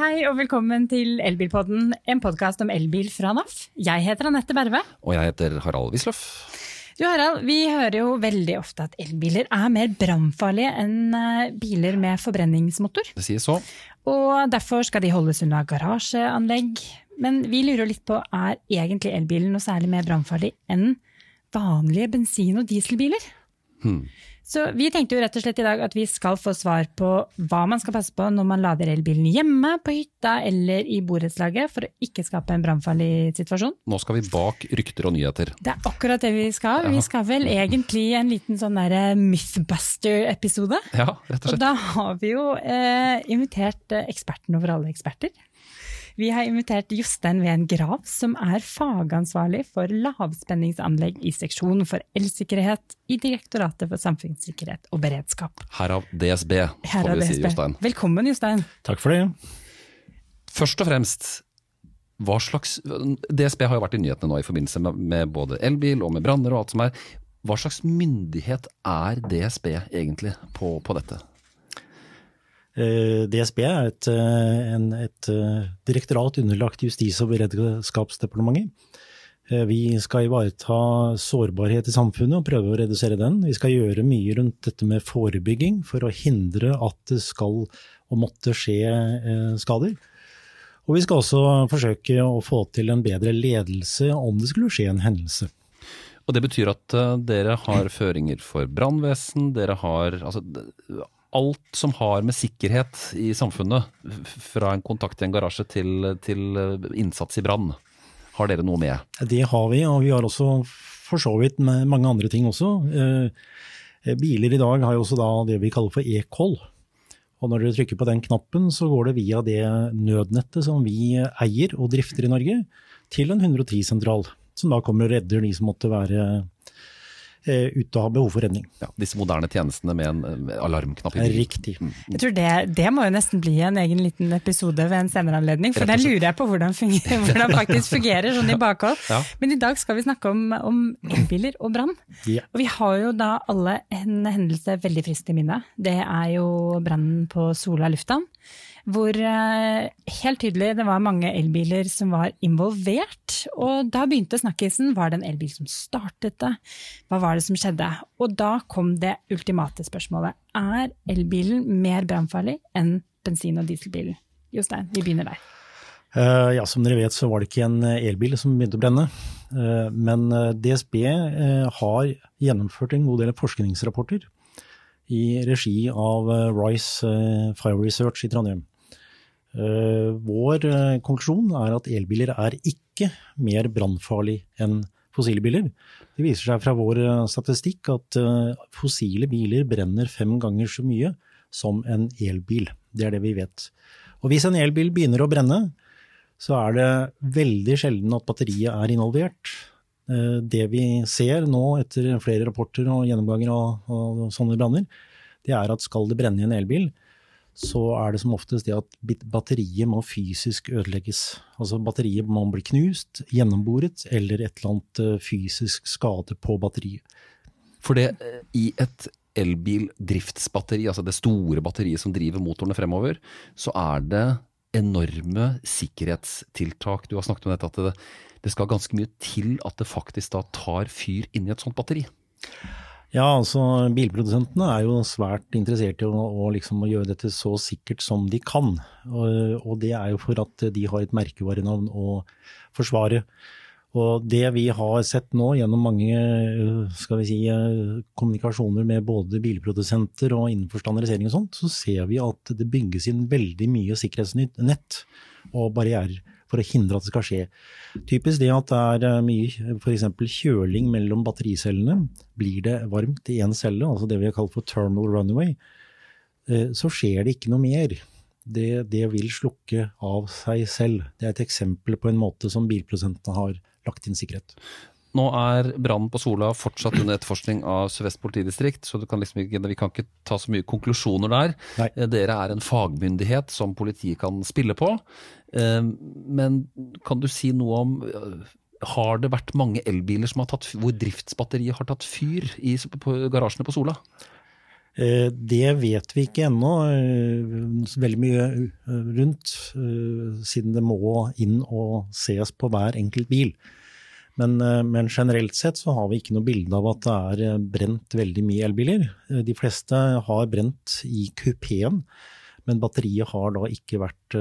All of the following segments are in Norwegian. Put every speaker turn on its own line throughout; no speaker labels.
hei og velkommen til Elbilpodden, en podkast om elbil fra NAF. Jeg heter Anette Berve.
Og jeg heter Harald Wisløff.
Du Harald, vi hører jo veldig ofte at elbiler er mer brannfarlige enn eh, biler med forbrenningsmotor.
Det sies så.
Og derfor skal de holdes unna garasjeanlegg. Men vi lurer litt på, er egentlig elbilen noe særlig mer brannfarlig enn vanlige bensin- og dieselbiler?
Hmm.
Så vi tenkte jo rett og slett i dag at vi skal få svar på hva man skal passe på når man lader elbilen hjemme, på hytta eller i borettslaget for å ikke skape en brannfarlig situasjon.
Nå skal vi bak rykter og nyheter.
Det er akkurat det vi skal. Vi skal vel egentlig en liten sånn derre Mythbuster-episode.
Ja, rett og slett.
Og da har vi jo eh, invitert eh, eksperten over alle eksperter. Vi har invitert Jostein Ven Grav, som er fagansvarlig for lavspenningsanlegg i seksjonen for elsikkerhet i Direktoratet for samfunnssikkerhet og beredskap.
Herav DSB, får vi si. Jostein.
Velkommen, Jostein.
Takk for det.
Først og fremst, hva slags DSB har jo vært i nyhetene nå i forbindelse med, med både elbil og med branner og alt som er. Hva slags myndighet er DSB egentlig på, på dette?
Eh, DSB er et, eh, en, et eh, direktorat underlagt Justis- og beredskapsdepartementet. Vi skal ivareta sårbarhet i samfunnet og prøve å redusere den. Vi skal gjøre mye rundt dette med forebygging for å hindre at det skal og måtte skje skader. Og vi skal også forsøke å få til en bedre ledelse om det skulle skje en hendelse.
Og det betyr at dere har føringer for brannvesen, dere har altså, alt som har med sikkerhet i samfunnet, fra en kontakt i en garasje til, til eh, innsats i brann, har dere noe med?
Det har vi, og vi har også for så vidt mange andre ting også. Eh, Biler i dag har jo også da det vi kaller for e-call. Og når dere trykker på den knappen, så går det via det nødnettet som vi eier og drifter i Norge, til en 110-sentral, som da kommer og redder de som måtte være eh, ute og ha behov for redning.
Ja, disse moderne tjenestene med en alarmknapp i bilen.
Riktig.
Jeg tror det, det må jo nesten bli en egen liten episode ved en senere anledning, for der lurer jeg på hvordan, fungerer, hvordan faktisk fungerer sånn i bakhold.
Ja.
Men i dag skal vi snakke om, om elbiler og brann.
Ja.
Og vi har jo da alle en hendelse veldig friskt i minne. Det er jo brannen på Sola lufthavn. Hvor eh, helt tydelig det var mange elbiler som var involvert. Og da begynte snakkisen. Var det en elbil som startet det? Hva var det som skjedde? Og da kom det ultimate spørsmålet. Er elbilen mer brannfarlig enn bensin- og dieselbilen? Jostein, vi begynner der.
Uh, ja, Som dere vet så var det ikke en elbil som begynte å brenne. Uh, men DSB uh, har gjennomført en god del forskningsrapporter i regi av Rice Fire Research i Trondheim. Eh, Vår eh, konklusjon er at elbiler er ikke mer brannfarlig enn fossile biler. Det viser seg fra vår eh, statistikk at fossile biler brenner fem ganger så mye som en elbil. Det er det vi vet. Og hvis en elbil begynner å brenne, så er det veldig sjelden at batteriet er involvert. Det vi ser nå etter flere rapporter og gjennomganger av sånne branner, det er at skal det brenne i en elbil, så er det som oftest det at batteriet må fysisk ødelegges. Altså batteriet må bli knust, gjennomboret eller et eller annet eh, fysisk skade på batteriet.
For det, eh, i et elbildriftsbatteri, altså det store batteriet som driver motorene fremover, så er det enorme sikkerhetstiltak. Du har snakket om dette at det, det skal ganske mye til at det faktisk da tar fyr inni et sånt batteri.
Ja, altså bilprodusentene er jo svært interessert i å, å, liksom, å gjøre dette så sikkert som de kan. Og, og det er jo for at de har et merkevarenavn å forsvare. Og det vi har sett nå gjennom mange øh, skal vi si, øh, kommunikasjoner med både bilprodusenter og innenfor standardisering og sånt, så ser vi at det bygges inn veldig mye sikkerhetsnett og barrierer for å hindre at det skal skje. Typisk det at det er øh, mye f.eks. kjøling mellom battericellene. Blir det varmt i én celle, altså det vi har kalt for thermal runaway, eh, så skjer det ikke noe mer. Det, det vil slukke av seg selv. Det er et eksempel på en måte som bilprodusentene har lagt inn sikkerhet.
Nå er brannen på Sola fortsatt under etterforskning av Sør-Vest politidistrikt, så du kan liksom ikke, vi kan ikke ta så mye konklusjoner der.
Nei.
Eh, Dere er en fagmyndighet som politiet kan spille på. Eh, Men kan du si noe om eh, har det vært mange elbiler som har tatt, hvor driftsbatteriet har tatt fyr i, på garasjene på Sola?
Det vet vi ikke ennå veldig mye rundt, siden det må inn og ses på hver enkelt bil. Men, men, generelt sett så har vi ikke noe bilde av at det er brent veldig mye elbiler. De fleste har brent i kupeen, men batteriet har da ikke vært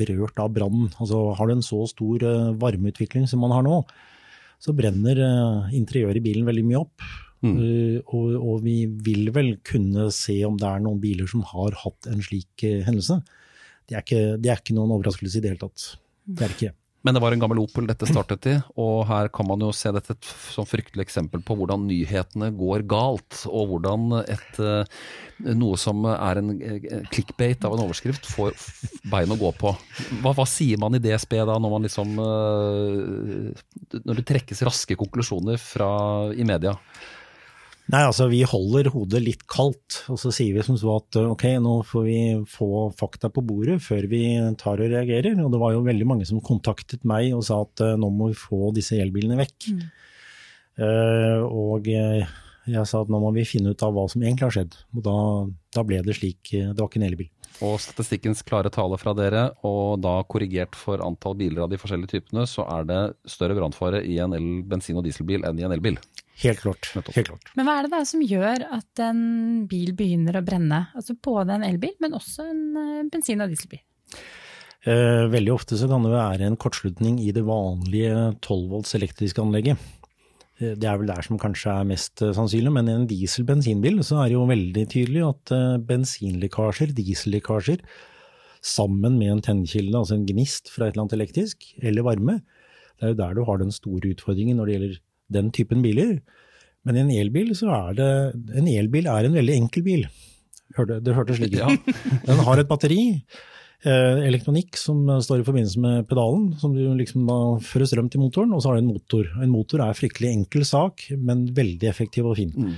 berørt av brannen. Altså har du en så stor varmeutvikling som man har nå, så brenner interiøret i bilen veldig mye opp. Mm. Og, og, vi vil vel kunne se om det er noen biler som har hatt en slik hendelse. Det er, ikke, det er, ikke, noen overraskelse i det hele tatt. Det er ikke.
Men det var en gammel Opel dette startet i, og her kan man jo se dette som fryktelig eksempel på hvordan nyhetene går galt, og hvordan et, uh, noe som er en clickbait av en overskrift, får bein å gå på. Hva, hva sier man i DSB da, når man liksom Når det trekkes raske konklusjoner fra, i media?
Nei, altså Vi holder hodet litt kaldt, og så sier vi som så at ok, nå får vi få fakta på bordet før vi tar og reagerer. Og det var jo veldig mange som kontaktet meg og sa at nå må vi få disse elbilene vekk. Mm. Uh, og jeg sa at nå må vi finne ut av hva som egentlig har skjedd. Og da, da ble det slik. Det var ikke en elbil.
Og statistikkens klare tale fra dere, og da korrigert for antall biler av de forskjellige typene, så er det større brannfare i en el bensin- og dieselbil enn i en elbil.
Helt klart. Helt klart.
Men hva er det da som gjør at en bil begynner å brenne? Altså både en elbil, men også en eh, bensin- og dieselbil?
Eh, veldig ofte så kan det være en kortslutning i det vanlige 12 volts elektriske anlegget. Eh, det er vel der som kanskje er mest sannsynlig, men i en diesel-bensinbil så er det jo veldig tydelig at bensinlekkasjer, diesellekkasjer, sammen med en tennkilde, altså en gnist fra et eller annet elektrisk, eller varme, det er jo der du har den store utfordringen når det gjelder den typen biler. Men i en elbil så er det En elbil er en veldig enkel bil. Hørte, det hørtes slik ut. Ja. Den har et batteri, eh, elektronikk som står i forbindelse med pedalen, som du liksom fører strøm til motoren, og så har du en motor. En motor er en fryktelig enkel sak, men veldig effektiv og fin. Mm.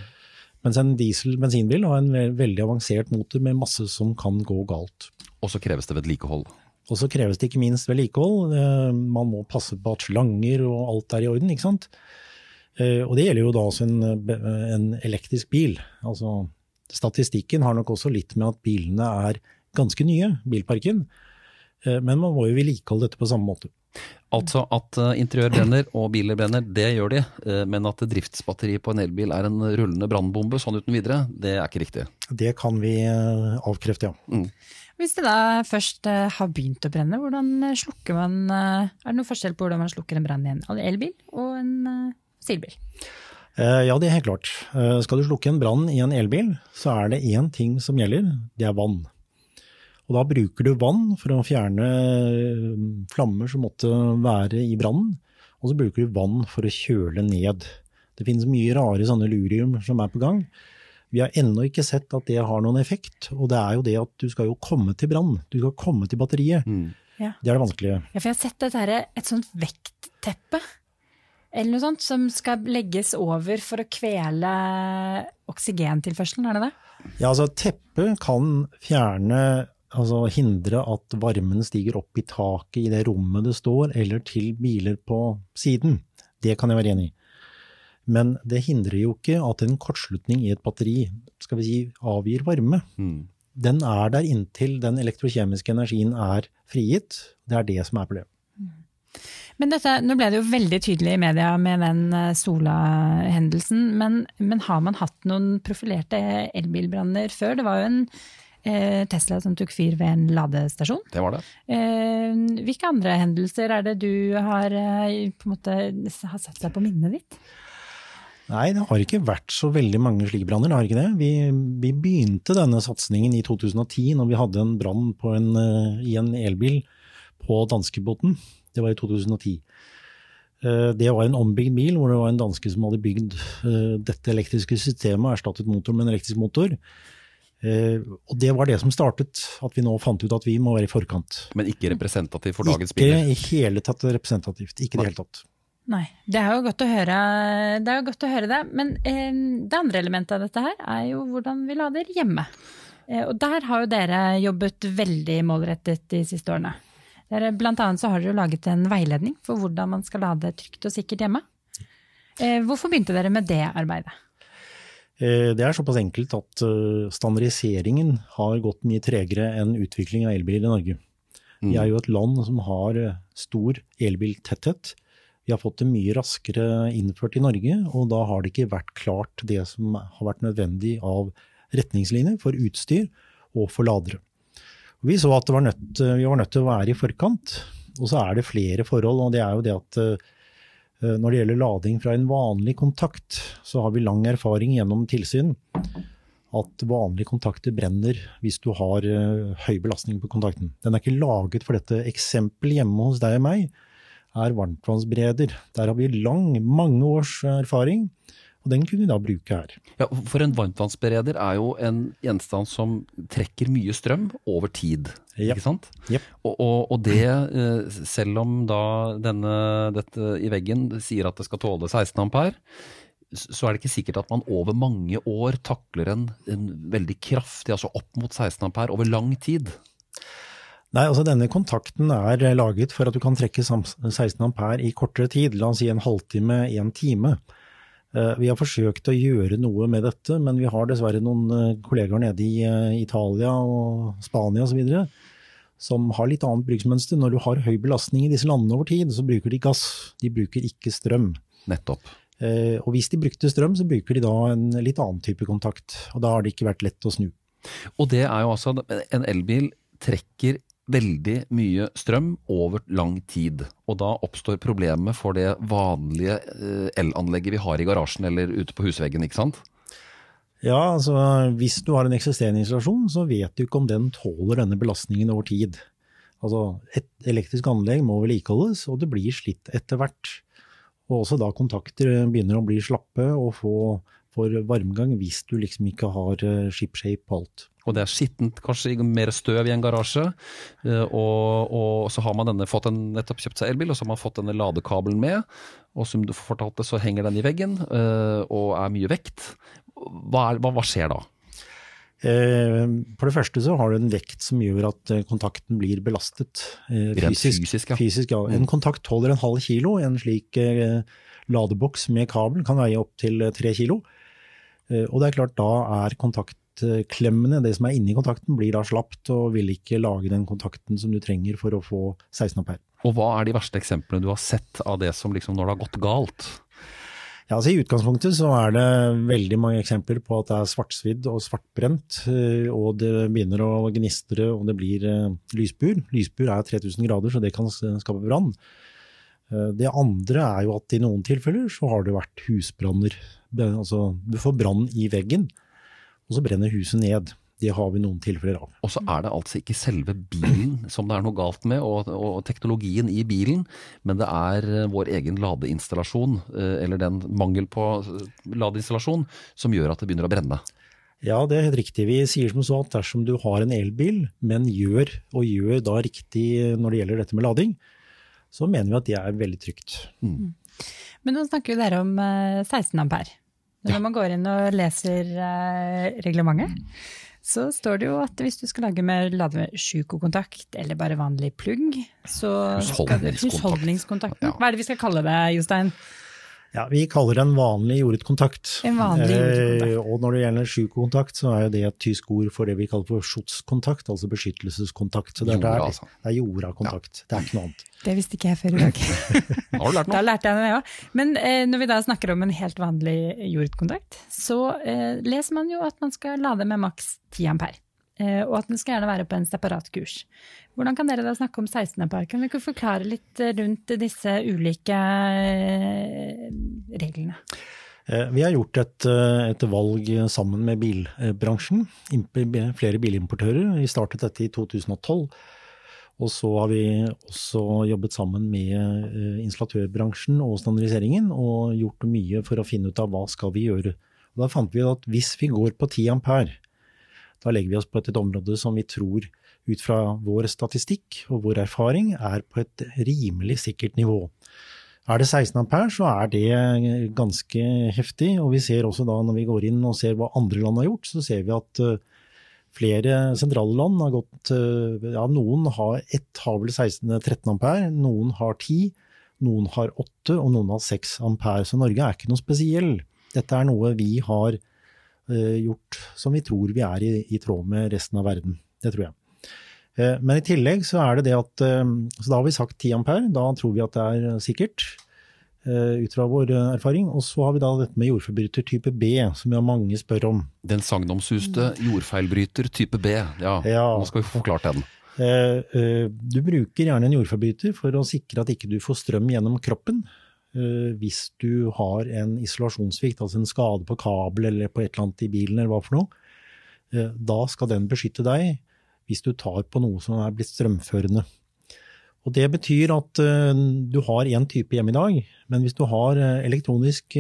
Mens en diesel-bensinbil har en veldig avansert motor med masse som kan gå galt.
Og så kreves det vedlikehold.
Og så kreves det ikke minst vedlikehold. Eh, man må passe på at slanger og alt er i orden. ikke sant? Eh, og det gjelder jo da også en, en, elektrisk bil. Altså, statistikken har nok også litt med at bilene er ganske nye, bilparken. Eh, men man må jo vedlikeholde dette på samme måte.
Altså at eh, interiør brenner og biler brenner, det gjør de. Men at driftsbatteriet på en elbil er en rullende brannbombe sånn uten videre, det er ikke riktig?
Det kan vi avkrefte, ja. Mm.
Hvis det da først har begynt å brenne, hvordan slukker man Er det noen forskjell på hvordan man slukker en brann i en elbil og en fossilbil?
Eh, ja, det er helt klart. Eh, skal du slukke en brann i en elbil, så er det én ting som gjelder, det er vann. Og da bruker du vann for å fjerne eh, flammer som måtte være i brannen, og så bruker du vann for å kjøle ned. Det finnes mye rare sånne lurium som er på gang. Vi har ennå ikke sett at det har noen effekt, og det er jo det at du skal jo komme til brann. Du skal komme til batteriet. Mm. Ja. Det er det vanskelige.
Ja, for jeg har sett dette her, et sånt vektteppe eller noe sånt, som skal legges over for å kvele oksygentilførselen, er det det?
Ja, altså teppet kan fjerne Altså hindre at varmen stiger opp i taket i det rommet det står, eller til biler på siden. Det kan jeg være enig i. Men det hindrer jo ikke at en kortslutning i et batteri skal vi si, avgir varme. Mm. Den er der inntil den elektrokjemiske energien er frigitt. Det er det som er problemet.
Men dette, nå ble det jo veldig tydelig i media med den eh, Sola-hendelsen. Men, men, har man hatt noen profilerte elbilbranner før? Det var jo en eh, Tesla som tok fyr ved en ladestasjon.
Det var det.
Eh, hvilke andre hendelser er det du har, eh, på en måte, har satt seg på minnet ditt?
Nei, det har ikke vært så veldig mange slike branner. det har ikke det. Vi, vi, begynte denne satsingen i 2010, når vi hadde en brann uh, i en elbil på danskebåten. Det var i 2010. Eh, det var en ombygd bil hvor det var en danske som hadde bygd eh, dette elektriske systemet og erstattet motoren med en elektrisk motor. Eh, og det var det som startet, at vi nå fant ut at vi må være i forkant.
Men ikke representativt for dagens biler?
Ikke i hele tatt representativt. Ikke i det hele tatt.
Nei, det er jo godt å høre det. godt å høre det. Men eh, det andre elementet av dette her er jo hvordan vi lader hjemme. Eh, og der har jo dere jobbet veldig målrettet de siste årene. Blant annet så har dere laget en veiledning for hvordan man skal lade trygt og sikkert hjemme. Eh, hvorfor begynte dere med det arbeidet?
Eh, det er såpass enkelt at eh, standardiseringen har gått mye tregere enn utvikling av elbiler i Norge. Vi er jo et land som har stor elbiltetthet. Vi har fått det mye raskere innført i Norge, og da har det ikke vært klart det som har vært nødvendig av retningslinjer for utstyr og for ladere. Vi så at var nødt, vi var nødt til å være i forkant. Og så er det flere forhold, og det er jo det at Eh, når det gjelder lading fra en vanlig kontakt, så har vi lang erfaring gjennom tilsyn at vanlige kontakter brenner hvis du har uh, høy belastning på kontakten. Den er ikke laget for dette. Eksempel hjemme hos deg og meg er varmtvannsbereder. Der har vi lang, mange års erfaring og den kunne vi da bruke her.
Ja, For en varmtvannsbereder er jo en gjenstand som trekker mye strøm over tid.
Ja.
ikke sant?
Yep.
Og, og, og, det, eh, selv om da denne, dette i veggen sier at det skal tåle 16 ampere, så er det ikke sikkert at man over mange år takler en, en veldig kraftig, altså opp mot 16 ampere over lang tid.
Nei, altså Denne kontakten er laget for at du kan trekke 16 ampere i kortere tid, la oss si en halvtime, en time. Eh, vi har forsøkt å gjøre noe med dette, men vi har dessverre noen eh, kollegaer nede i eh, Italia og Spania osv. som har litt annet bruksmønster. Når du har høy belastning i disse landene over tid, så bruker de gass, de bruker ikke strøm.
Nettopp.
Og hvis de brukte strøm, så bruker de da en litt annen type kontakt. Og da har det ikke vært lett å snu.
Og det er jo altså, en elbil trekker veldig mye strøm over lang tid. Og da oppstår problemet for det vanlige eh, elanlegget vi har i garasjen eller ute på husveggen, ikke sant?
Ja, altså hvis du har en eksisterende installasjon, så vet du ikke om den tåler denne belastningen over tid. Altså et elektrisk anlegg må vedlikeholdes, og det blir slitt etter hvert. Og også da kontakter begynner å bli slappe og få for varmgang hvis du liksom ikke har eh, shipshape på alt.
Og det er skittent, kanskje mer støv i en garasje. Eh, og, og så har man denne, fått en, nettopp kjøpt seg elbil, og så har man fått denne ladekabelen med. Og som du fortalte, så henger den i veggen eh, og er mye vekt. Hva, er, hva, hva skjer da?
For det første så har du en vekt som gjør at kontakten blir belastet.
Fysisk, fysisk,
ja. fysisk ja. En mm. kontakt holder en halv kilo. En slik ladeboks med kabel kan veie opptil tre kilo. Eh, og det er klart, da er kontaktklemmene, det som er inni kontakten, blir da slapt og vil ikke lage den kontakten som du trenger for å få 16 ampere.
Og hva er de verste eksemplene du har sett av det som liksom når det har gått galt?
Ja, altså I utgangspunktet så er det veldig mange eksempler på at det er svartsvidd og svartbrent. Eh, og det begynner å gnistre og det blir eh, lysbur. Lysbur er 3000 grader, så det kan skape brann. Det andre er jo at i noen tilfeller så har det vært husbranner. Altså, du får brann i veggen, og så brenner huset ned. Det har vi noen tilfeller av.
Og så er det altså ikke selve bilen som det er noe galt med, og, og teknologien i bilen, men det er eh, vår egen ladeinstallasjon, eh, eller den mangel på eh, ladeinstallasjon, som gjør at det begynner å brenne.
Ja, det er helt riktig. Vi sier som så at dersom du har en elbil, men gjør, og gjør da riktig når det gjelder dette med lading, så mener vi at det er veldig trygt. Mm.
Men nå snakker jo dere om 16 ampere. Når ja. man går inn og leser uh, reglementet, så står det jo at hvis du skal lage med ladesjukokontakt eller bare vanlig plugg, så
Husholdningskontakt.
Husholdningskontakten. Hva er det vi skal kalle det, Jostein?
Ja, Vi kaller det en vanlig jordetkontakt.
En vanlig jordetkontakt.
Eh, og når det gjelder sjukontakt, så er jo det et tysk ord for det vi kaller for schutzkontakt, altså beskyttelseskontakt. Så det er, jorda, altså. det er jorda-kontakt. Ja. Det er ikke noe annet.
Det visste ikke jeg før i dag. Da lærte jeg det, ja. Men eh, når vi da snakker om en helt vanlig jordkontakt, så eh, leser man jo at man skal lade med maks 10 ampere. Eh, og at den skal gjerne være på en separat kurs. Hvordan kan dere da snakke om 16-parken? Kan dere forklare litt rundt disse ulike eh, reglene?
Eh, vi har gjort et, et, valg sammen med bilbransjen, flere bilimportører. Vi startet dette i 2012. Og så har vi også jobbet sammen med installatørbransjen og standardiseringen og gjort mye for å finne ut av hva skal vi gjøre. Og da fant vi at hvis vi går på 10 ampere, da legger vi oss på et, et område som vi tror, ut fra vår statistikk og vår erfaring, er på et rimelig sikkert nivå. Er det 16 ampere, så er det ganske heftig. Og vi ser også da, når vi går inn og ser hva andre land har gjort, så ser vi at uh, flere sentrale land har gått uh, Ja, noen har ett har vel 16-13 ampere, noen har 10, noen har 8 og noen har 6 ampere. Så Norge er ikke noe spesiell. Dette er noe vi har gjort som vi tror vi er i, i tråd med resten av verden. Det tror jeg. Men i tillegg så er det det at Så da har vi sagt 10 ampere, da tror vi at det er sikkert. Ut fra vår erfaring. Og så har vi da dette med jordfeilbryter type B, som jo mange spør om.
Den sagnomsuste jordfeilbryter type B. Ja, ja. nå skal vi få forklart den.
Du bruker gjerne en jordforbryter for å sikre at ikke du får strøm gjennom kroppen. Eh, hvis du har en isolasjonssvikt, altså en skade på kabel eller på et eller annet i bilen eller hva for noe, eh, da skal den beskytte deg hvis du tar på noe som er blitt strømførende. Og Det betyr at uh, du har én type hjemme i dag, men hvis du har elektronisk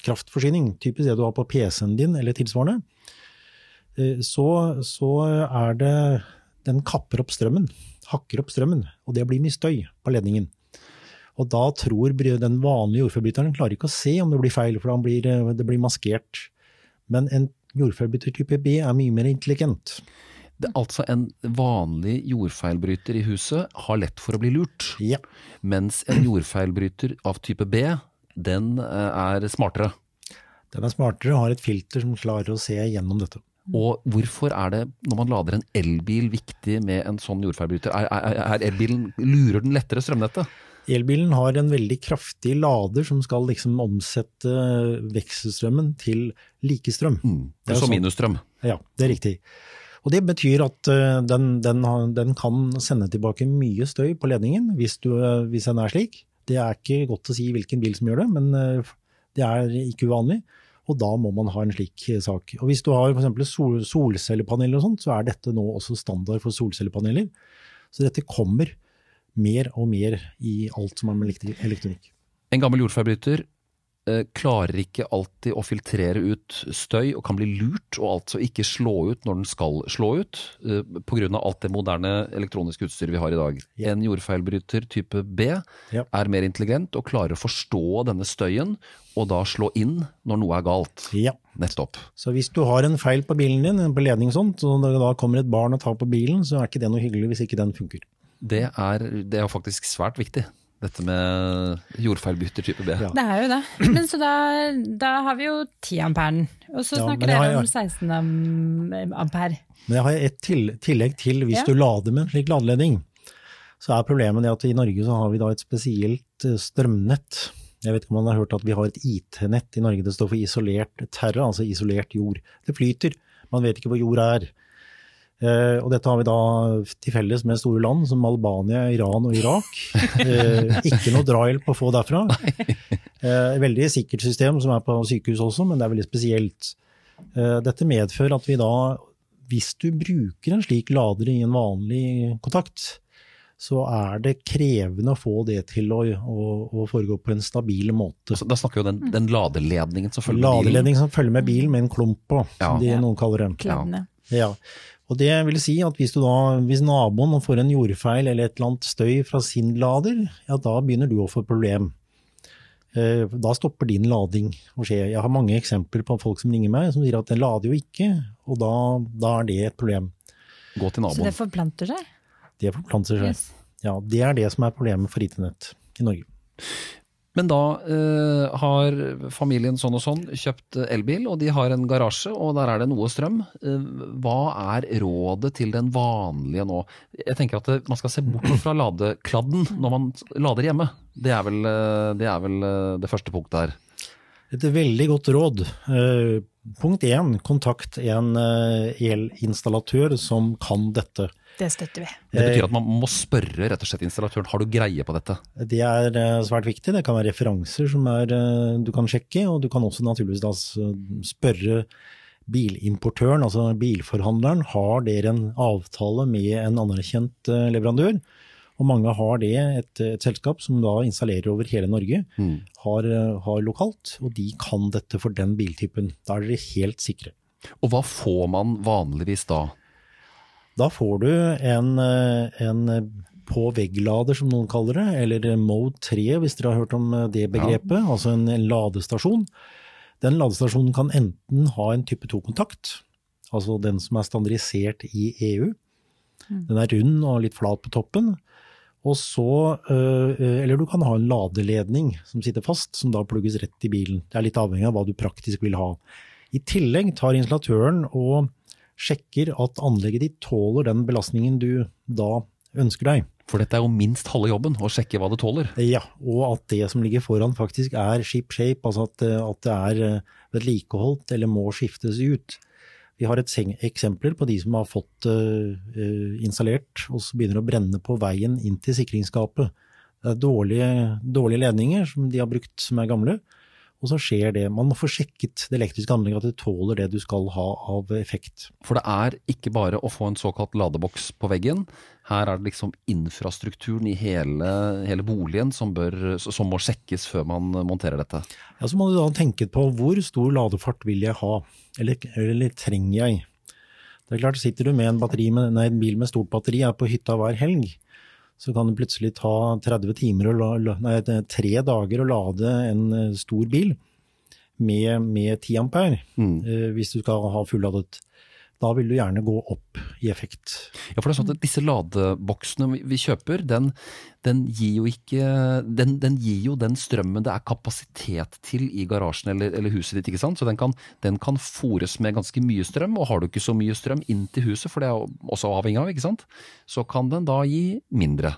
kraftforsyning, typisk det du har på PC-en din eller tilsvarende, så, så, er det Den kapper opp strømmen, hakker opp strømmen, og det blir mye støy på ledningen. Og da tror den vanlige jordforbryteren klarer ikke å se om det blir feil, for blir, eh, det blir maskert. Men en jordforbryter type B er mye mer intelligent.
Det, altså en vanlig jordfeilbryter i huset har lett for å bli lurt.
Ja.
Mens en jordfeilbryter av type B, den eh, er smartere.
Den er smartere og har et filter som klarer å se gjennom dette.
Og hvorfor er det, når man lader en elbil, viktig med en sånn jordfeilbryter? Er, er, er elbilen, lurer den lettere strømnettet?
Elbilen har en veldig kraftig lader som skal liksom omsette vekselstrømmen til likestrøm.
Mm. Det er som minusstrøm.
Ja, det er riktig. Og Det betyr at eh, den, den, den, kan sende tilbake mye støy på ledningen hvis, du, hvis, den er slik. Det er ikke godt å si hvilken bil som gjør det, men eh, det er ikke uvanlig. Og da må man ha en slik sak. Og Hvis du har f.eks. Sol, solcellepaneler og sånt, så er dette nå også standard for solcellepaneler. Så dette kommer mer og mer i alt som har med elektronikk.
En gammel jordforbryter eh, klarer ikke alltid å filtrere ut støy og kan bli lurt, og altså ikke slå ut når den skal slå ut, eh, pga. alt det moderne elektroniske utstyret vi har i dag. Ja. En jordfeilbryter type B ja. er mer intelligent og klarer å forstå denne støyen, og da slå inn når noe er galt.
Ja.
Nettopp.
Så hvis du har en feil på bilen din, på ledning og sånt, og da kommer et barn og tar på bilen, så er ikke det noe hyggelig hvis ikke den funker
det er, det er faktisk svært viktig. Dette med jordfeilbytter type B.
Ja. Det er jo det. Men så da, da har vi jo 10 amperen. Og så snakker dere om 16 ampere.
Men jeg har et til, tillegg til hvis ja. du lader med en slik ladeledning. Så er problemet det at i Norge så har vi da et spesielt eh, strømnett. Jeg vet ikke om man har hørt at vi har et IT-nett i Norge. Det står for isolert terra, altså isolert jord. Det flyter. Man vet ikke hvor jorda er. Uh, og dette har vi da til felles med store land som Albania, Iran og Irak. Eh, ikke noe drahjelp å få derfra. Eh, veldig sikkert system som er på sykehus også, men det er veldig spesielt. dette medfører at vi da, hvis du bruker en slik lader i en vanlig kontakt, så er det krevende å få det til å, å, å foregå på en stabil måte.
Da snakker vi om den, den ladeledningen som følger
med bilen? Ladeledningen som følger med bilen, med en klump på, som de noen kaller det.
Ja.
Ja. Og det vil si at hvis, da, hvis naboen får en jordfeil eller et eller annet støy fra sin lader, ja da begynner du å få et problem. Eh, da stopper din lading å skje. Jeg har mange eksempler på folk som ringer meg som sier at den lader jo ikke, og da, da er det et problem.
Gå til naboen.
Så det forplanter seg?
Det forplanter seg. Yes. Ja, Det er det som er problemet for IT-nett i Norge.
Men da eh, har familien sånn og sånn kjøpt elbil, og de har en garasje, og der er det noe strøm. Eh, hva er rådet til den vanlige nå? Jeg tenker at det, man skal se bort fra ladekladden når man lader hjemme. Det er vel eh, det, er vel eh, det første punktet her.
Et veldig godt råd. Eh, punkt én, kontakt en elinstallatør som kan dette.
Det støtter vi.
Det betyr at man må spørre rett og slett installatøren har du greie på dette?
Det er eh, svært viktig. Det kan være referanser som er, eh, du kan sjekke, og du kan også naturligvis da spørre bilimportøren, altså bilforhandleren, har dere en avtale med en anerkjent eh, leverandør? Og mange har det, et, et selskap som da installerer over hele Norge, mm. har, har lokalt, og de kan dette for den biltypen. Da er dere helt sikre.
Og hva får man vanligvis da?
Da får du en, eh, en på vegglader, som noen kaller det, eller Mode 3 hvis dere har hørt om eh, det begrepet, ja. altså en, ladestasjon. Den ladestasjonen kan enten ha en type 2-kontakt, altså den som er standardisert i EU. Mm. Den er rund og litt flat på toppen. Og så, eh, eller du kan ha en ladeledning som sitter fast, som da plugges rett i bilen. Det er litt avhengig av hva du praktisk vil ha. I tillegg tar installatøren og sjekker at anlegget ditt tåler den belastningen du da ønsker deg.
For dette er jo minst halve jobben, å sjekke hva det tåler.
Ja, og at det som ligger foran faktisk er ship shape, altså at, at det er eh, vedlikeholdt eller må skiftes ut. Vi har et eksempler på de som har fått uh, installert og så begynner å brenne på veien inn til sikringsskapet. Det er dårlige, dårlige ledninger som de har brukt som er gamle, og så skjer det. Man må få sjekket det elektriske anlegget at det tåler det du skal ha av effekt.
For det er ikke bare å få en såkalt ladeboks på veggen. Her er det liksom infrastrukturen i hele, hele boligen som, bør, som, må sjekkes før man monterer dette.
Ja, Så må du da tenke på hvor stor ladefart vil jeg ha, eller, eller trenger jeg? Det er klart, Sitter du med en, med, nei, en bil med stort batteri er på hytta hver helg, så kan det plutselig ta 30 timer, nei, tre dager å lade en eh, stor bil med, med 10 ampere, mm. eh, hvis du skal ha fulladet. Da vil du gjerne gå opp i effekt.
Ja, for det er sånn at Disse ladeboksene vi kjøper, den, den, gir, jo ikke, den, den gir jo den strømmen det er kapasitet til i garasjen eller, eller huset ditt. ikke sant? Så den kan, den kan fòres med ganske mye strøm, og har du ikke så mye strøm inn til huset, for det er også avhengig av, ikke sant? så kan den da gi mindre.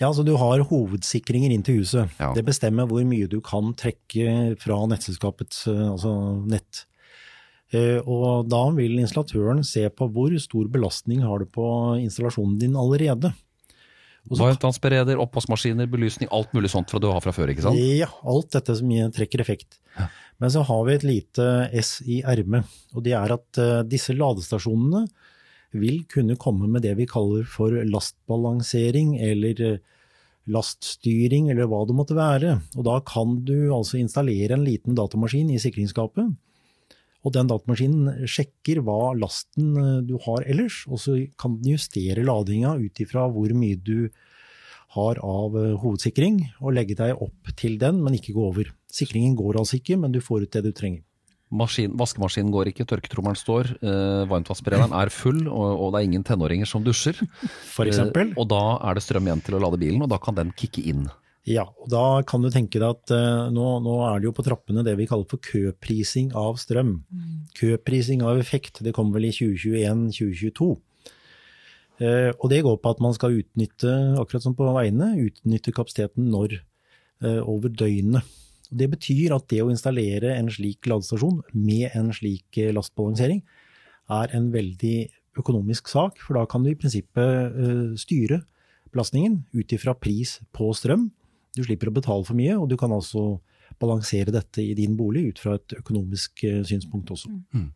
Ja, så du har hovedsikringer inn til huset. Ja. Det bestemmer hvor mye du kan trekke fra nettselskapets altså nett. Eh, og da vil installatøren se på hvor stor belastning har du på installasjonen din allerede.
Varmtvannsbereder, oppvaskmaskiner, belysning, alt mulig sånt fra du har fra før, ikke sant?
Ja, alt dette som trekker effekt. Ja. Men så har vi et lite S i ermet, og det er at uh, disse ladestasjonene vil kunne komme med det vi kaller for lastbalansering eller uh, laststyring, eller hva det måtte være. Og da kan du altså installere en liten datamaskin i sikringsskapet og den datamaskinen sjekker hva lasten eh, du har ellers, og så kan den justere ladinga ut ifra hvor mye du har av eh, hovedsikring, og legge deg opp til den, men ikke gå over. Sikringen går altså ikke, men du får ut det du trenger.
Maskin, vaskemaskinen går ikke, tørketrommelen står, eh, varmtvannsberederen er full, og, og, det er ingen tenåringer som dusjer.
For eksempel.
Eh, og da er det strøm igjen til å lade bilen, og da kan den kicke inn.
Ja, og da kan du tenke deg at uh, nå, nå, er det jo på trappene det vi kaller for køprising av strøm. Mm. Køprising av effekt, det kommer vel i 2021-2022. Uh, eh, og det går på at man skal utnytte, akkurat som på veiene, utnytte kapasiteten når uh, over døgnet. Og det betyr at det å installere en slik ladestasjon med en slik lastbalansering er en veldig økonomisk sak, for da kan du i prinsippet styre belastningen ut ifra pris på strøm du slipper å betale for mye, og du kan altså balansere dette i din bolig ut fra et økonomisk eh, synspunkt også. Mm.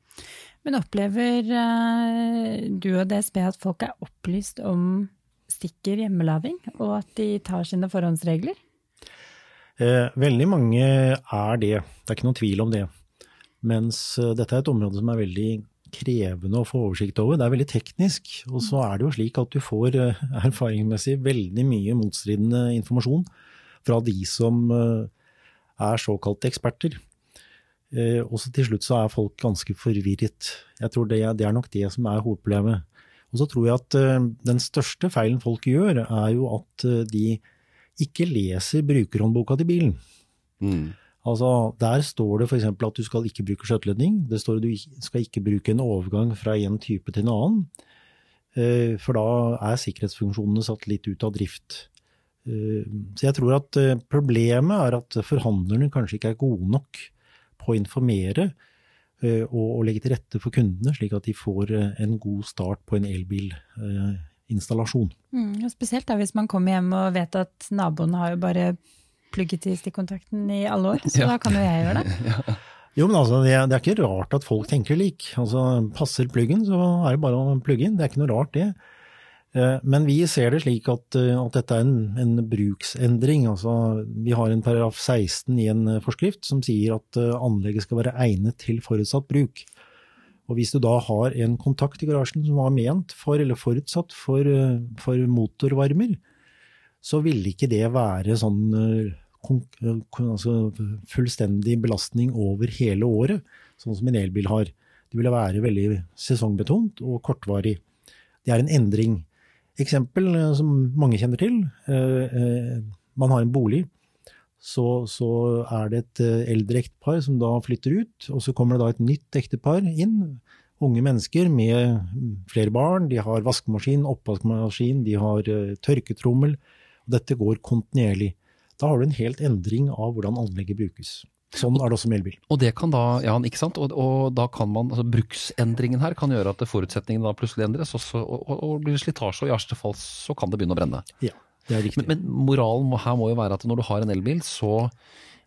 Men opplever uh, du og DSB at folk er opplyst om stikker hjemmelaving, og at de tar sine forhåndsregler?
Eh, veldig mange er det, det er ikke noen tvil om det. Mens uh, dette er et område som er veldig krevende å få oversikt over. Det er veldig teknisk. Og så er det jo slik at du får erfaringsmessig veldig mye motstridende informasjon fra de som eh, er såkalte eksperter. Eh, og så til slutt så er folk ganske forvirret. Jeg tror det, det er nok det som er hovedproblemet. Og så tror jeg at eh, den største feilen folk gjør, er jo at de ikke leser brukerhåndboka til bilen. Mm. Altså, Der står det f.eks. at du skal ikke bruke skjøteledning. Det står at du skal ikke bruke en overgang fra en type til en annen. For da er sikkerhetsfunksjonene satt litt ut av drift. Eh, så jeg tror at eh, problemet er at forhandlerne kanskje ikke er gode nok på å informere eh, og legge til rette for kundene, slik at de får en god start på en elbilinstallasjon.
Mm, spesielt da hvis man kommer hjem og vet at naboen har jo bare plugget i stikkontakten i alle år, så ja. da kan jo jeg gjøre det. ja.
Jo, men altså, det er, det er, ikke rart at folk tenker lik. Altså, Passer pluggen, så er det bare å plugge inn. Det er ikke noe rart, det. Eh, men vi ser det slik at, eh, at dette er en, en, bruksendring. Altså, vi har en paragraf 16 i en eh, forskrift som sier at anlegget skal være egnet til forutsatt bruk. Og hvis du da har en kontakt i garasjen som var ment for eller forutsatt for, for motorvarmer, så ville ikke det være sånn altså fullstendig belastning over hele året, sånn som en elbil har. Det ville være veldig sesongbetont og kortvarig. Det er en endring. Eksempel eh, som mange kjenner til. Eh, eh, man har en bolig. så, så er det et eldre ektepar som da flytter ut, og så kommer det da et nytt ektepar inn. Unge mennesker med flere barn, de har vaskemaskin, oppvaskmaskin, de har tørketrommel. og Dette går kontinuerlig. Da har du en helt endring av hvordan anlegget brukes. Sånn er det også med elbil.
Og det kan da, ja, ikke sant? Og, og da kan man, altså Bruksendringen her kan gjøre at forutsetningene da plutselig endres, og, så, og, og blir det slitasje, og i verste fall så kan det begynne å brenne.
Ja, det er riktig.
Men, men moralen her må jo være at når du har en elbil, så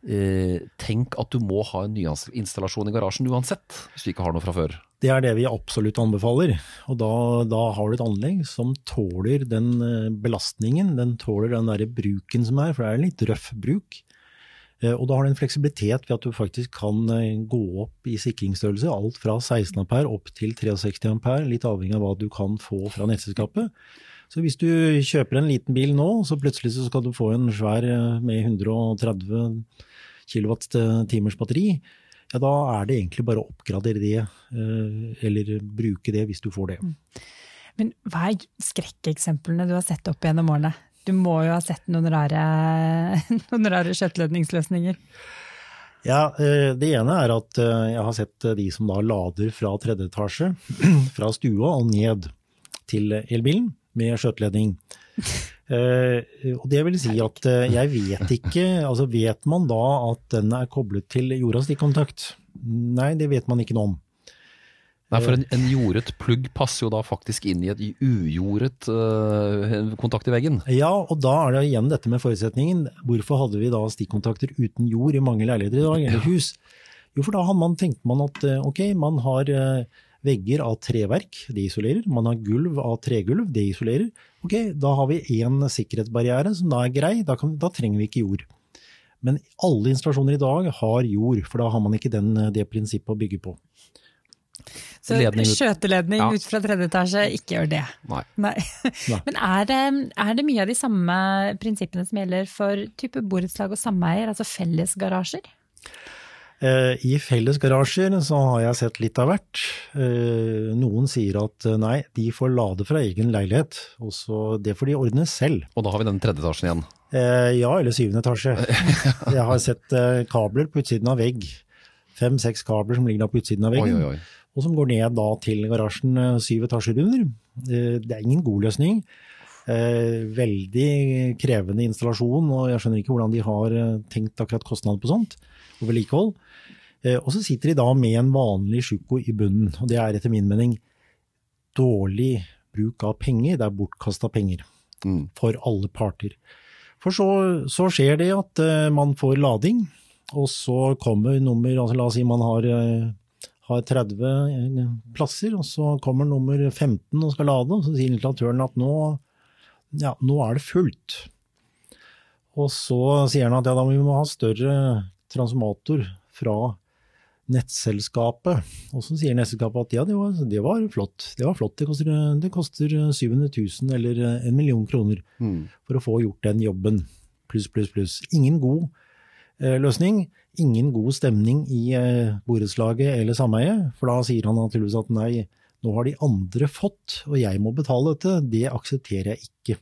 eh, tenk at du må ha en nyinstallasjon i garasjen uansett, hvis du ikke har noe fra før.
Det er det vi absolutt anbefaler. Og da, da har du et anlegg som tåler den eh, belastningen, den tåler den der bruken som er, for det er en litt røff bruk. Eh, og da har du en fleksibilitet ved at du faktisk kan eh, gå opp i sikringsstørrelse, alt fra 16 ampere opp til 63 ampere, litt avhengig av hva du kan få fra nettselskapet. Så hvis du kjøper en liten bil nå, så plutselig så skal du få en svær med 130 kWt batteri, ja da er det egentlig bare å oppgradere det, eller bruke det hvis du får det.
Men hva er skrekkeksemplene du har sett opp gjennom årene? Du må jo ha sett noen rare, noen rare skjøteledningsløsninger?
Ja, Det ene er at jeg har sett de som da lader fra tredje etasje, fra stua og ned til elbilen med skjøteledning. og det vil si at jeg vet ikke altså Vet man da at den er koblet til jordas stikkontakt? Nei, det vet man ikke noe om.
Nei, for en, en, jordet plugg passer jo da faktisk inn i et ujordet uh, kontakt i veggen.
Ja, og da er det igjen dette med forutsetningen. Hvorfor hadde vi da stikkontakter uten jord i mange leiligheter i dag, eller hus? Jo, for da man, tenkte man at ok, man har uh, vegger av treverk, det isolerer. Man har gulv av tregulv, det isolerer. Ok, da har vi én sikkerhetsbarriere som da er grei, da, kan, da trenger vi ikke jord. Men alle installasjoner i dag har jord, for da har man ikke den, det prinsippet å bygge på.
Så skjøteledning ja. ut fra tredje etasje, ikke gjør det.
Nei.
Nei. Men er det, er det, mye av de samme prinsippene som gjelder for type borettslag og sameier, altså fellesgarasjer?
Eh, I fellesgarasjer så har jeg sett litt av hvert. Eh, noen sier at eh, nei, de får lade fra egen leilighet, og så det får de ordne selv.
Og da har vi den tredje etasjen igjen?
Ja, eller syvende etasje. Jeg har sett kabler på utsiden av vegg. Fem-seks kabler som ligger på utsiden av veggen.
Oi, oi, oi
og som går ned da til garasjen eh, syv etasjer under. Eh, det er ingen god løsning. Eh, veldig krevende installasjon, og jeg skjønner ikke hvordan de har tenkt akkurat kostnad på sånt, og vedlikehold. Og så sitter de da med en vanlig sjuko i bunnen, og det er etter min mening dårlig bruk av penger. Det er bortkasta penger mm. for alle parter. For så, så, skjer det at man får lading, og så kommer nummer altså La oss si man har har 30 eh, plasser, og så kommer nummer 15 og skal lade, og så sier installatøren at nå, ja, nå er det fullt. Og så sier han at ja, da må vi ha større transformator fra nettselskapet. Og så sier nettselskapet at ja, det var, det var flott. Det var flott. Det koster, det koster 700 000 eller en million kroner mm. for å få gjort den jobben. Pluss, pluss, pluss. Ingen god løsning ingen god stemning i eh, borettslaget eller sameiet, for da sier han naturligvis at nei, nå har de andre fått, og jeg må betale dette. Det aksepterer jeg ikke.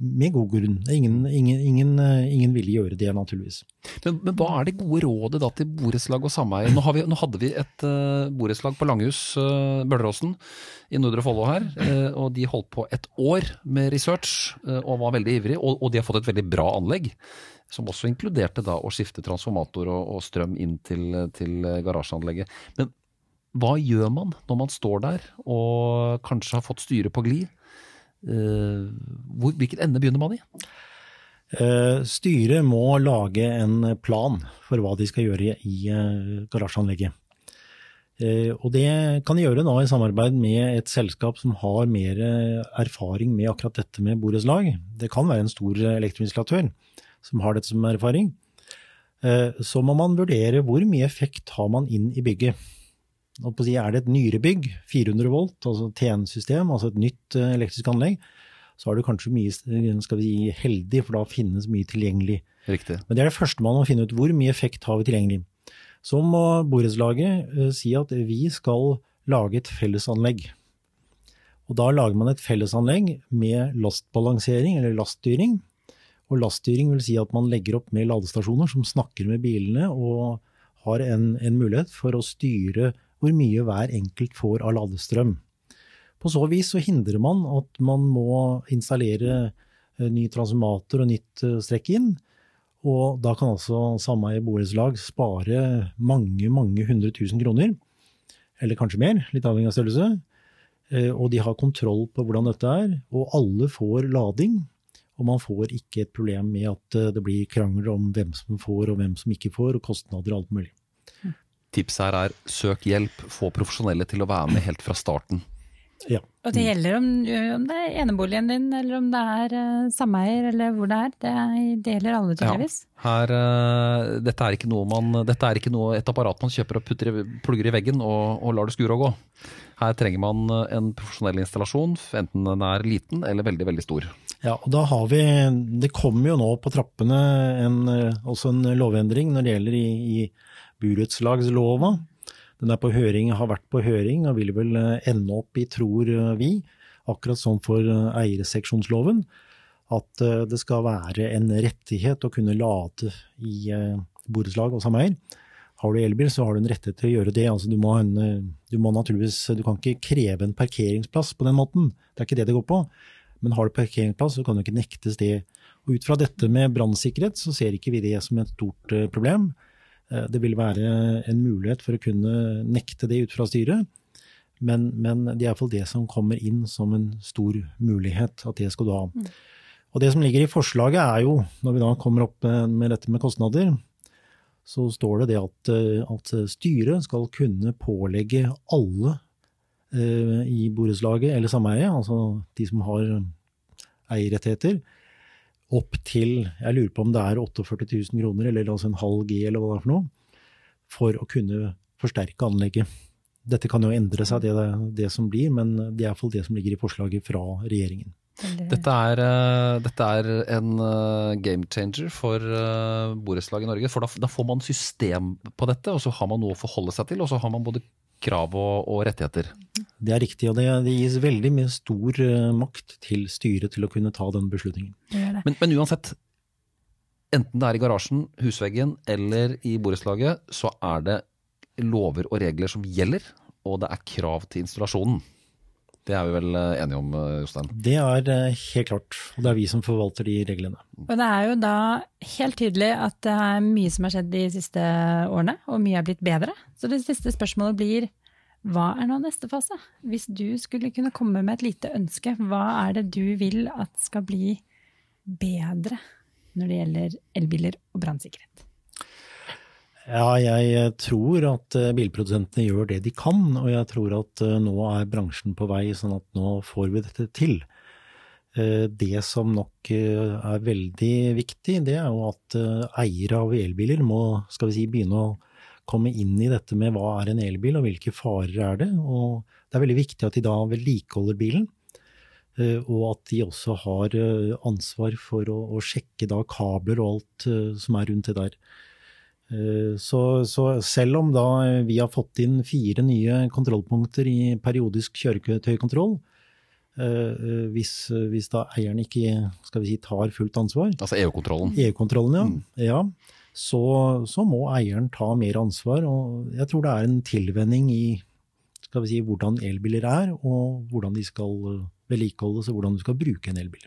Med god grunn. Ingen, ingen, ingen, eh, ingen ville gjøre det, naturligvis.
Men, men, hva er det gode rådet da til borettslag og sameie? Nå, nå, hadde vi et uh, borettslag på Langhus, uh, Bøleråsen, i Nordre Follo her. Uh, og de holdt på et år med research uh, og var veldig ivrige. Og, og, de har fått et veldig bra anlegg som også inkluderte da å skifte transformator og, og strøm inn til, til, garasjeanlegget. Men hva gjør man når man står der og kanskje har fått styret på glid? Hvor, hvilken ende begynner man i?
Uh, styret må lage en plan for hva de skal gjøre i uh, garasjeanlegget. Og det kan de gjøre da i samarbeid med et selskap som har mer erfaring med akkurat dette med borettslag. Det kan være en stor elektroinstallatør som har dette som erfaring, eh, så må man vurdere hvor mye effekt har man inn i bygget. Er det et nyere bygg, 400 volt, altså TN-system, altså et nytt eh, elektrisk anlegg, så er du kanskje mye skal vi si, heldig, for da finnes mye tilgjengelig.
Riktig.
Men det er det første man må finne ut. Hvor mye effekt har vi tilgjengelig? Så må borettslaget si at vi skal lage et fellesanlegg. Og da lager man et fellesanlegg med lastbalansering, eller laststyring, Og laststyring vil si at man legger opp med ladestasjoner som snakker med bilene og har en, en mulighet for å styre hvor mye hver enkelt får av ladestrøm. På så vis så hindrer man at man må installere eh, ny transformator og nytt eh, strekk inn. Og da kan altså sameie borettslag spare mange, mange hundre tusen kroner. Eller kanskje mer, litt avhengig av størrelse. Eh, og de har kontroll på hvordan dette er. Og alle får lading. Og man får ikke et problem med at det blir krangler om hvem som får og hvem som ikke får, og kostnader og alt mulig.
Tipset her er søk hjelp, få profesjonelle til å være med helt fra starten.
Ja.
Og det gjelder om, om det er eneboligen din, eller om det er uh, sameier, eller hvor det er. Det, det gjelder alle, tydeligvis.
Ja. Her, uh, dette, er ikke noe man, dette er ikke noe, et apparat man kjøper og putter, plugger i veggen og, og lar det skure og gå. Her trenger man en profesjonell installasjon, enten den er liten eller veldig, veldig stor.
Ja, og da har vi, Det kommer jo nå på trappene en, også en lovendring når det gjelder i, i burettslagslova. Den er på høring, har vært på høring og vil vel ende opp i, tror vi, akkurat som for eierseksjonsloven, at det skal være en rettighet å kunne lade i borettslag og sameier. Har du elbil, så har du en rettighet til å gjøre det. Altså, du, må en, du, må naturligvis, du kan ikke kreve en parkeringsplass på den måten, det er ikke det det går på. Men har du parkeringsplass, så kan du ikke nektes det. Og ut fra dette med brannsikkerhet, så ser ikke vi det som et stort problem. Det vil være en mulighet for å kunne nekte det ut fra styret. Men, men det er iallfall det som kommer inn som en stor mulighet, at det skal du ha. Mm. Og det som ligger i forslaget er jo, når vi da kommer opp med dette med kostnader, så står det det at, at styret skal kunne pålegge alle eh, i borettslaget eller sameiet, altså de som har eierrettigheter, opp til jeg lurer på om det er 48 000 kroner, eller altså en halv G eller hva det er for noe, for å kunne forsterke anlegget. Dette kan jo endre seg, det, det som blir, men det er iallfall det som ligger i forslaget fra regjeringen.
Dette er, dette er, en game changer for borettslag i Norge. For da, da, får man system på dette, og så har man noe å forholde seg til. Og så har man både krav og, og rettigheter.
Det er riktig, og det, det, gis veldig mye stor makt til styret til å kunne ta den beslutningen.
Men, men uansett, enten det er i garasjen, husveggen eller i borettslaget, så er det lover og regler som gjelder, og det er krav til installasjonen. Det er vi vel enige om, Jostein?
Det er helt klart, og det er vi som forvalter de reglene.
Og det er jo da helt tydelig at det er mye som har skjedd de siste årene, og mye er blitt bedre. Så det siste spørsmålet blir hva er nå neste fase? Hvis du skulle kunne komme med et lite ønske, hva er det du vil at skal bli bedre når det gjelder elbiler og brannsikkerhet?
Ja, jeg tror at bilprodusentene gjør det de kan, og jeg tror at nå er bransjen på vei, sånn at nå får vi dette til. Det som nok er veldig viktig, det er jo at eiere av elbiler må skal vi si, begynne å komme inn i dette med hva er en elbil, og hvilke farer er det. Og det er veldig viktig at de da vedlikeholder bilen, og at de også har ansvar for å, å sjekke kabler og alt som er rundt det der. Så, så, selv om da vi har fått inn fire nye kontrollpunkter i periodisk kjøretøykontroll, hvis, hvis, da eieren ikke skal vi si, tar fullt ansvar
Altså EU-kontrollen?
EU-kontrollen, ja. Mm. ja så, så, må eieren ta mer ansvar. Og jeg tror det er en tilvenning i skal vi si, hvordan elbiler er, og hvordan de skal vedlikeholdes, og hvordan du skal bruke en elbil.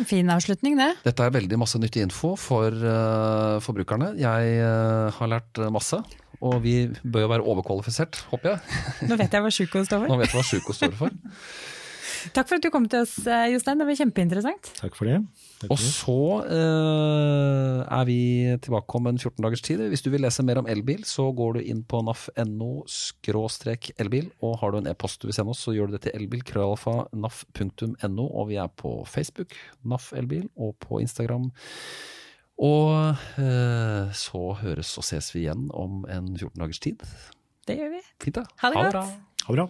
En fin avslutning, det.
Dette er veldig masse nyttig info for uh, forbrukerne. Jeg uh, har lært masse, og vi bør jo være overkvalifisert, håper jeg.
Nå vet jeg hva sjukost står for.
Nå vet jeg hva Sjuko står for.
Takk for at du kom til oss, Jostein. Det var kjempeinteressant.
Takk for det.
Og så uh, er vi tilbake om en 14 dagers tid. Hvis du vil lese mer om elbil, så går du inn på naf.no skråstrek elbil. Og har du en e-post du vil sende oss, så gjør du det til elbil.naf.no Og vi er på Facebook, NAF elbil, og på Instagram. Og uh, så høres og ses vi igjen om en 14 dagers tid.
Det gjør vi.
Fint, da.
Ha det,
ha
det
bra.
Ha det bra.